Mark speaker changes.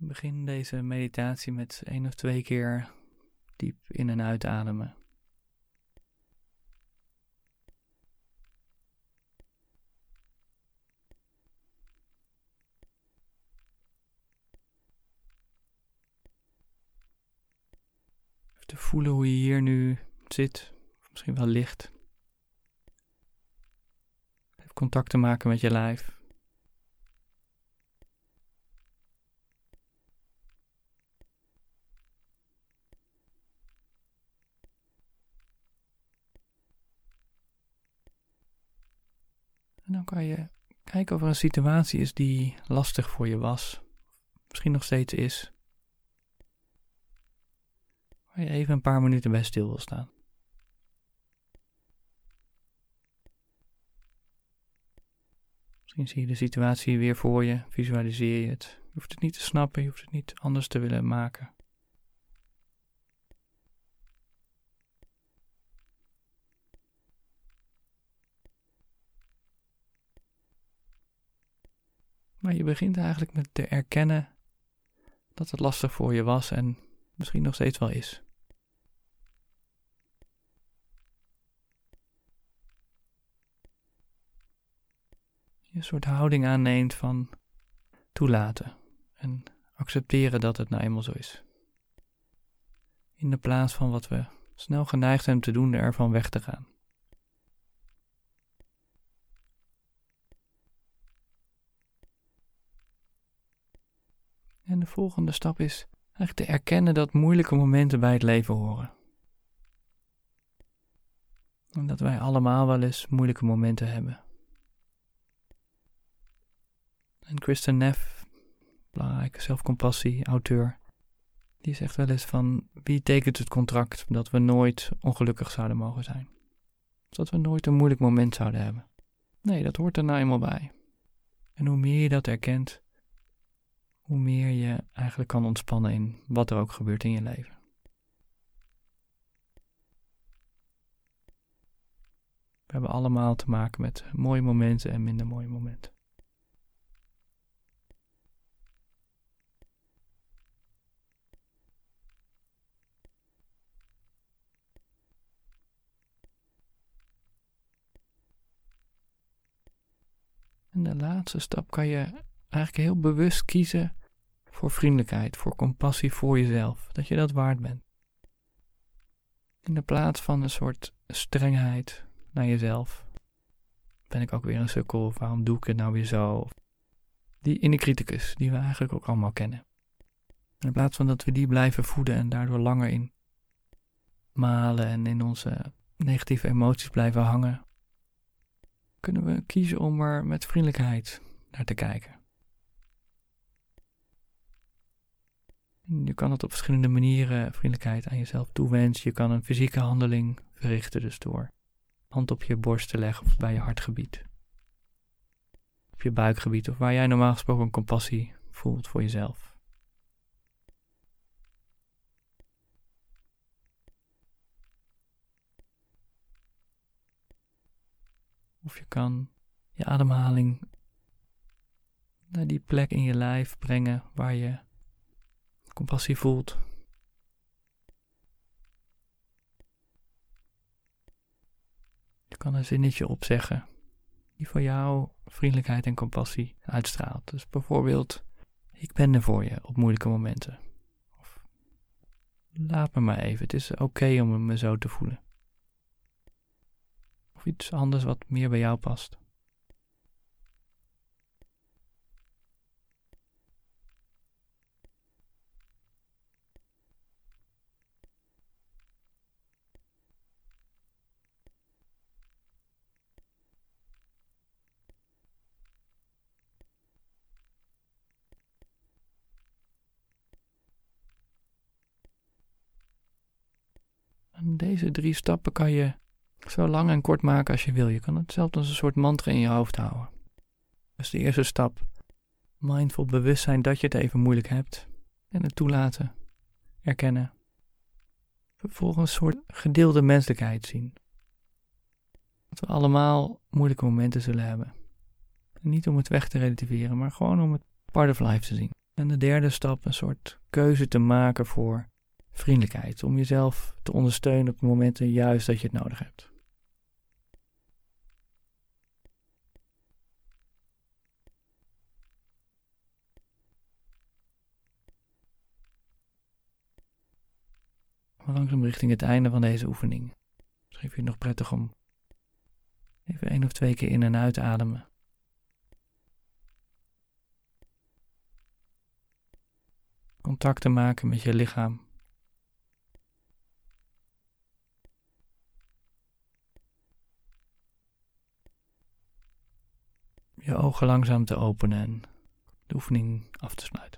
Speaker 1: Begin deze meditatie met één of twee keer diep in en uitademen. Even te voelen hoe je hier nu zit, misschien wel ligt. Even contact te maken met je lijf. Dan kan je kijken of er een situatie is die lastig voor je was. Misschien nog steeds is. Waar je even een paar minuten bij stil wil staan. Misschien zie je de situatie weer voor je, visualiseer je het. Je hoeft het niet te snappen, je hoeft het niet anders te willen maken. Maar je begint eigenlijk met te erkennen dat het lastig voor je was en misschien nog steeds wel is. Je een soort houding aanneemt van toelaten en accepteren dat het nou eenmaal zo is. In de plaats van wat we snel geneigd zijn te doen, ervan weg te gaan. En de volgende stap is eigenlijk te erkennen dat moeilijke momenten bij het leven horen. En dat wij allemaal wel eens moeilijke momenten hebben. En Kristen Neff, belangrijke zelfcompassie, auteur, die zegt wel eens van wie tekent het contract dat we nooit ongelukkig zouden mogen zijn. Dat we nooit een moeilijk moment zouden hebben. Nee, dat hoort er nou eenmaal bij. En hoe meer je dat erkent, hoe meer je eigenlijk kan ontspannen in wat er ook gebeurt in je leven. We hebben allemaal te maken met mooie momenten en minder mooie momenten. En de laatste stap kan je eigenlijk heel bewust kiezen voor vriendelijkheid, voor compassie voor jezelf. Dat je dat waard bent. In de plaats van een soort strengheid naar jezelf. Ben ik ook weer een sukkel? Of waarom doe ik het nou weer zo? Die inner criticus, die we eigenlijk ook allemaal kennen. In plaats van dat we die blijven voeden en daardoor langer in malen en in onze negatieve emoties blijven hangen, kunnen we kiezen om er met vriendelijkheid naar te kijken. Je kan het op verschillende manieren vriendelijkheid aan jezelf toewensen. Je kan een fysieke handeling verrichten, dus door hand op je borst te leggen of bij je hartgebied. Op je buikgebied of waar jij normaal gesproken compassie voelt voor jezelf. Of je kan je ademhaling naar die plek in je lijf brengen waar je compassie voelt. Je kan een zinnetje opzeggen die voor jou vriendelijkheid en compassie uitstraalt. Dus bijvoorbeeld, ik ben er voor je op moeilijke momenten. Of laat me maar even, het is oké om me zo te voelen. Of iets anders wat meer bij jou past. Deze drie stappen kan je zo lang en kort maken als je wil. Je kan het zelfs als een soort mantra in je hoofd houden. Dus de eerste stap. Mindful bewustzijn dat je het even moeilijk hebt. En het toelaten. Erkennen. Vervolgens een soort gedeelde menselijkheid zien. Dat we allemaal moeilijke momenten zullen hebben. En niet om het weg te relativeren, maar gewoon om het part of life te zien. En de derde stap, een soort keuze te maken voor vriendelijkheid. Om jezelf te ondersteunen op momenten juist dat je het nodig hebt. langzaam richting het einde van deze oefening. Misschien vind je het nog prettig om even één of twee keer in en uit te ademen. Contact te maken met je lichaam. Je ogen langzaam te openen en de oefening af te sluiten.